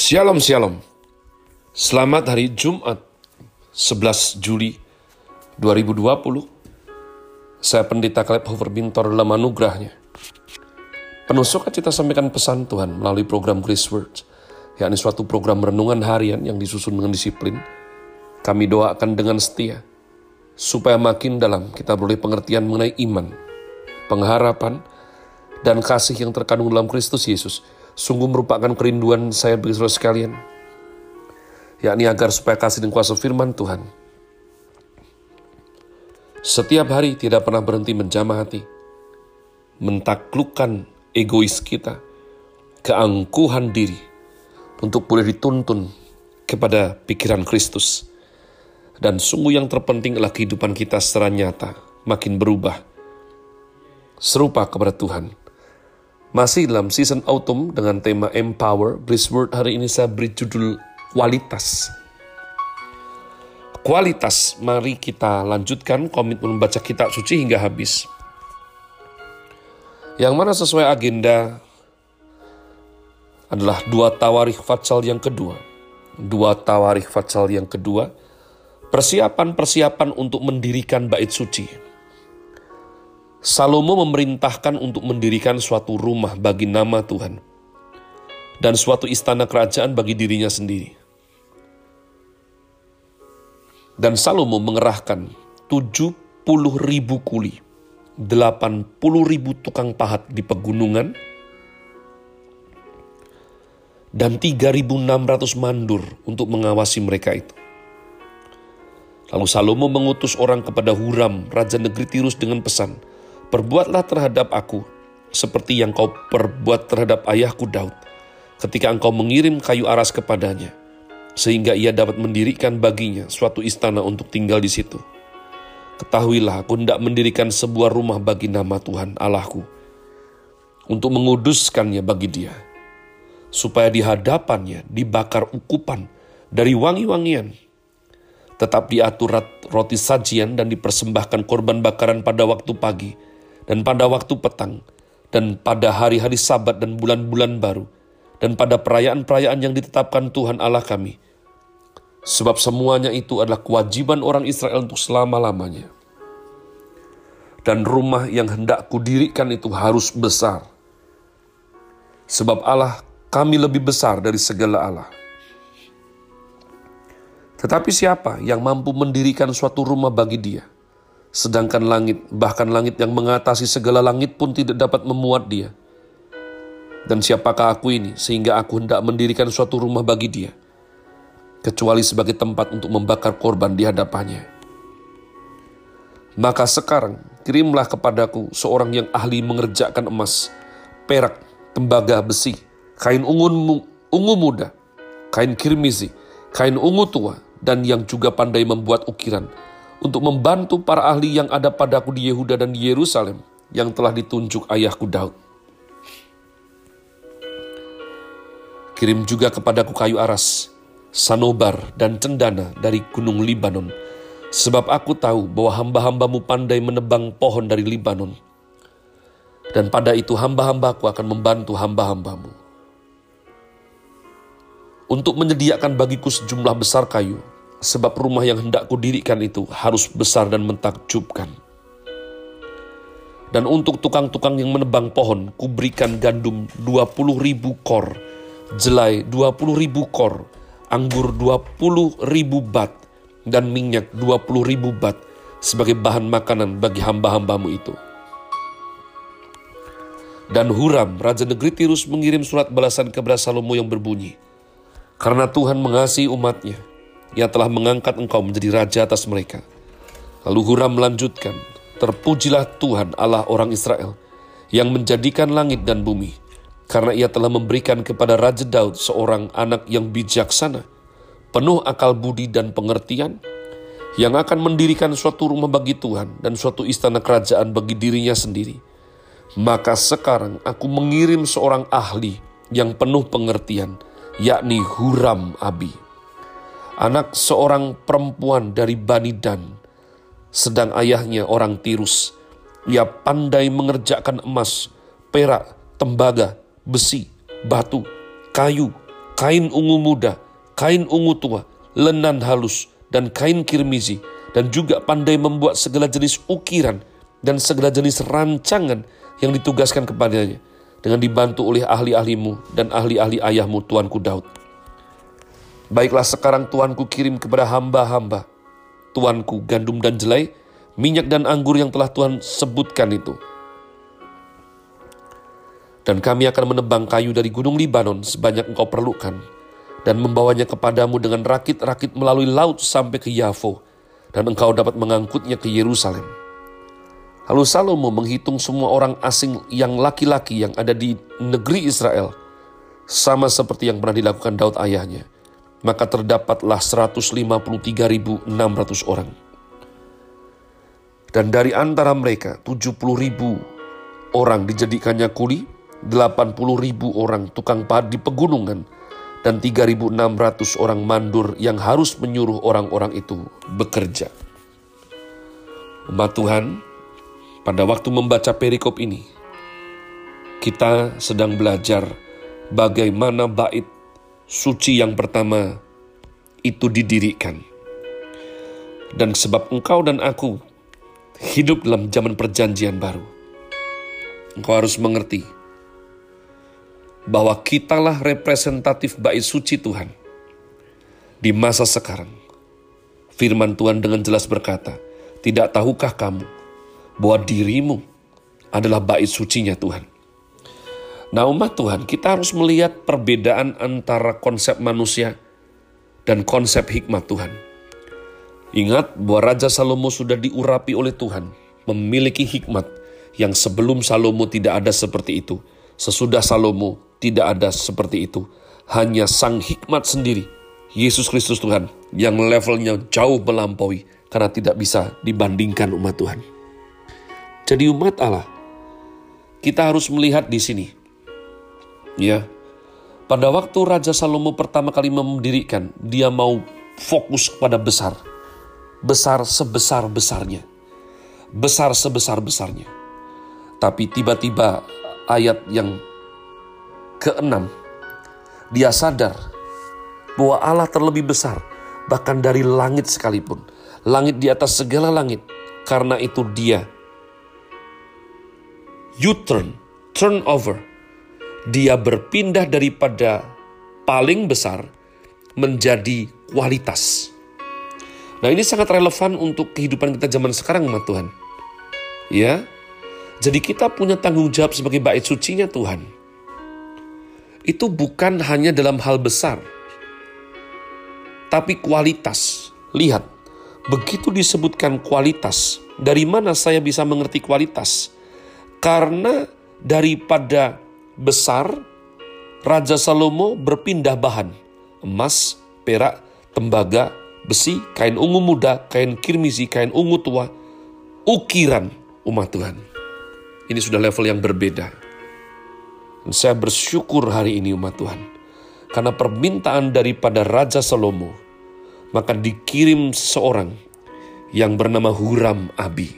Shalom Shalom. Selamat hari Jumat 11 Juli 2020 Saya Pendeta Kaleb Hofer Bintor dalam anugerahnya Penuh sampaikan pesan Tuhan melalui program Grace Words yakni suatu program renungan harian yang disusun dengan disiplin. Kami doakan dengan setia supaya makin dalam kita boleh pengertian mengenai iman, pengharapan, dan kasih yang terkandung dalam Kristus Yesus sungguh merupakan kerinduan saya bagi saudara sekalian, yakni agar supaya kasih dan kuasa firman Tuhan setiap hari tidak pernah berhenti menjamah hati, mentaklukkan egois kita, keangkuhan diri, untuk boleh dituntun kepada pikiran Kristus. Dan sungguh yang terpenting adalah kehidupan kita secara nyata, makin berubah, serupa kepada Tuhan. Masih dalam season autumn dengan tema Empower, Bliss Word hari ini saya beri judul Kualitas. Kualitas, mari kita lanjutkan komitmen membaca kitab suci hingga habis. Yang mana sesuai agenda adalah dua tawarikh fatsal yang kedua. Dua tawarikh fatsal yang kedua, persiapan-persiapan untuk mendirikan bait suci Salomo memerintahkan untuk mendirikan suatu rumah bagi nama Tuhan dan suatu istana kerajaan bagi dirinya sendiri. Dan Salomo mengerahkan 70 ribu kuli, 80 ribu tukang pahat di pegunungan, dan 3.600 mandur untuk mengawasi mereka itu. Lalu Salomo mengutus orang kepada Huram, Raja Negeri Tirus dengan pesan, Perbuatlah terhadap aku seperti yang kau perbuat terhadap ayahku Daud ketika engkau mengirim kayu aras kepadanya, sehingga ia dapat mendirikan baginya suatu istana untuk tinggal di situ. Ketahuilah aku hendak mendirikan sebuah rumah bagi nama Tuhan Allahku, untuk menguduskannya bagi dia, supaya di hadapannya dibakar ukupan dari wangi-wangian, tetap diatur roti sajian dan dipersembahkan korban bakaran pada waktu pagi, dan pada waktu petang, dan pada hari-hari sabat dan bulan-bulan baru, dan pada perayaan-perayaan yang ditetapkan Tuhan Allah kami. Sebab semuanya itu adalah kewajiban orang Israel untuk selama-lamanya. Dan rumah yang hendak kudirikan itu harus besar. Sebab Allah kami lebih besar dari segala Allah. Tetapi siapa yang mampu mendirikan suatu rumah bagi dia? Sedangkan langit, bahkan langit yang mengatasi segala langit pun tidak dapat memuat dia. Dan siapakah aku ini sehingga aku hendak mendirikan suatu rumah bagi dia, kecuali sebagai tempat untuk membakar korban di hadapannya. Maka sekarang kirimlah kepadaku seorang yang ahli mengerjakan emas, perak, tembaga, besi, kain ungu, ungu muda, kain kirmizi, kain ungu tua, dan yang juga pandai membuat ukiran, untuk membantu para ahli yang ada padaku di Yehuda dan di Yerusalem yang telah ditunjuk ayahku Daud. Kirim juga kepadaku kayu aras, sanobar, dan cendana dari gunung Libanon, sebab aku tahu bahwa hamba-hambamu pandai menebang pohon dari Libanon. Dan pada itu hamba-hambaku akan membantu hamba-hambamu. Untuk menyediakan bagiku sejumlah besar kayu, sebab rumah yang hendak kudirikan itu harus besar dan mentakjubkan. Dan untuk tukang-tukang yang menebang pohon, kuberikan gandum 20 ribu kor, jelai 20 ribu kor, anggur 20 ribu bat, dan minyak 20 ribu bat sebagai bahan makanan bagi hamba-hambamu itu. Dan Huram, Raja Negeri Tirus mengirim surat balasan kepada Salomo yang berbunyi, Karena Tuhan mengasihi umatnya, ia telah mengangkat engkau menjadi raja atas mereka. Lalu Huram melanjutkan, Terpujilah Tuhan Allah orang Israel, yang menjadikan langit dan bumi, karena ia telah memberikan kepada Raja Daud seorang anak yang bijaksana, penuh akal budi dan pengertian, yang akan mendirikan suatu rumah bagi Tuhan dan suatu istana kerajaan bagi dirinya sendiri. Maka sekarang aku mengirim seorang ahli yang penuh pengertian, yakni Huram Abi anak seorang perempuan dari Bani Dan, sedang ayahnya orang Tirus. Ia pandai mengerjakan emas, perak, tembaga, besi, batu, kayu, kain ungu muda, kain ungu tua, lenan halus, dan kain kirmizi, dan juga pandai membuat segala jenis ukiran dan segala jenis rancangan yang ditugaskan kepadanya dengan dibantu oleh ahli-ahlimu dan ahli-ahli ayahmu Tuanku Daud. Baiklah sekarang Tuanku kirim kepada hamba-hamba, Tuanku gandum dan jelai, minyak dan anggur yang telah Tuhan sebutkan itu. Dan kami akan menebang kayu dari gunung Libanon sebanyak engkau perlukan, dan membawanya kepadamu dengan rakit-rakit melalui laut sampai ke Yafo, dan engkau dapat mengangkutnya ke Yerusalem Lalu Salomo menghitung semua orang asing yang laki-laki yang ada di negeri Israel, sama seperti yang pernah dilakukan Daud ayahnya. Maka terdapatlah 153.600 orang. Dan dari antara mereka 70.000 orang dijadikannya kuli, 80.000 orang tukang pahat di pegunungan, dan 3.600 orang mandur yang harus menyuruh orang-orang itu bekerja. Umat Tuhan, pada waktu membaca perikop ini, kita sedang belajar bagaimana bait suci yang pertama itu didirikan. Dan sebab engkau dan aku hidup dalam zaman perjanjian baru, engkau harus mengerti bahwa kitalah representatif bait suci Tuhan di masa sekarang. Firman Tuhan dengan jelas berkata, "Tidak tahukah kamu bahwa dirimu adalah bait sucinya Tuhan. Nah umat Tuhan, kita harus melihat perbedaan antara konsep manusia dan konsep hikmat Tuhan. Ingat bahwa Raja Salomo sudah diurapi oleh Tuhan, memiliki hikmat yang sebelum Salomo tidak ada seperti itu. Sesudah Salomo tidak ada seperti itu. Hanya sang hikmat sendiri, Yesus Kristus Tuhan, yang levelnya jauh melampaui karena tidak bisa dibandingkan umat Tuhan. Jadi umat Allah, kita harus melihat di sini. Ya, pada waktu Raja Salomo pertama kali mendirikan, dia mau fokus kepada besar. Besar sebesar-besarnya. Besar sebesar-besarnya. Tapi tiba-tiba ayat yang keenam, dia sadar bahwa Allah terlebih besar, bahkan dari langit sekalipun. Langit di atas segala langit, karena itu dia U-turn, turnover. Dia berpindah daripada paling besar menjadi kualitas. Nah ini sangat relevan untuk kehidupan kita zaman sekarang, umat Tuhan. Ya, jadi kita punya tanggung jawab sebagai bait sucinya Tuhan. Itu bukan hanya dalam hal besar, tapi kualitas. Lihat, begitu disebutkan kualitas, dari mana saya bisa mengerti kualitas? Karena daripada besar, Raja Salomo berpindah bahan. Emas, perak, tembaga, besi, kain ungu muda, kain kirmizi, kain ungu tua, ukiran umat Tuhan. Ini sudah level yang berbeda. Dan saya bersyukur hari ini umat Tuhan. Karena permintaan daripada Raja Salomo, maka dikirim seseorang yang bernama Huram Abi.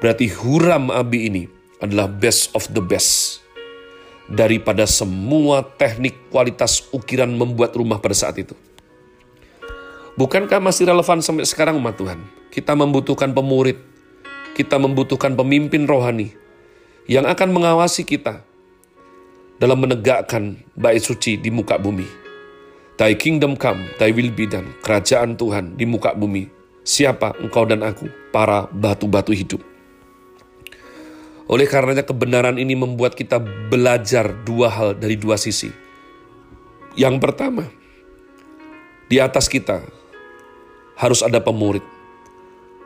Berarti Huram Abi ini adalah best of the best daripada semua teknik kualitas ukiran membuat rumah pada saat itu. Bukankah masih relevan sampai sekarang umat Tuhan? Kita membutuhkan pemurid, kita membutuhkan pemimpin rohani yang akan mengawasi kita dalam menegakkan bait suci di muka bumi. Thy kingdom come, thy will be done. Kerajaan Tuhan di muka bumi. Siapa engkau dan aku? Para batu-batu hidup. Oleh karenanya kebenaran ini membuat kita belajar dua hal dari dua sisi. Yang pertama, di atas kita harus ada pemurid,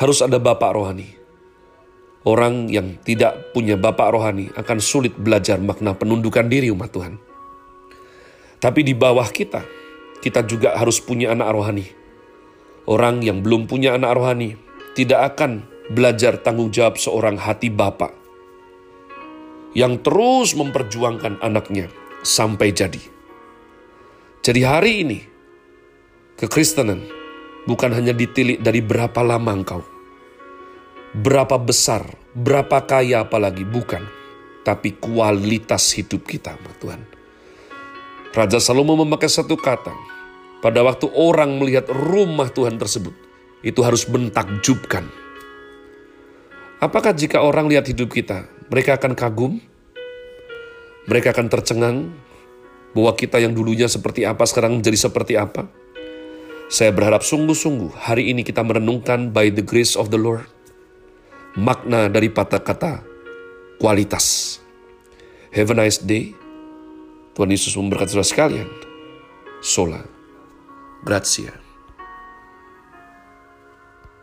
harus ada bapak rohani. Orang yang tidak punya bapak rohani akan sulit belajar makna penundukan diri umat Tuhan. Tapi di bawah kita, kita juga harus punya anak rohani. Orang yang belum punya anak rohani tidak akan belajar tanggung jawab seorang hati bapak yang terus memperjuangkan anaknya sampai jadi. Jadi hari ini, kekristenan bukan hanya ditilik dari berapa lama engkau, berapa besar, berapa kaya apalagi, bukan. Tapi kualitas hidup kita, Tuhan. Raja Salomo memakai satu kata. Pada waktu orang melihat rumah Tuhan tersebut, itu harus mentakjubkan. Apakah jika orang lihat hidup kita, mereka akan kagum? Mereka akan tercengang bahwa kita yang dulunya seperti apa sekarang menjadi seperti apa? Saya berharap sungguh-sungguh hari ini kita merenungkan by the grace of the Lord. Makna dari kata-kata kualitas. Have a nice day. Tuhan Yesus memberkati saudara sekalian. Sola. Grazie.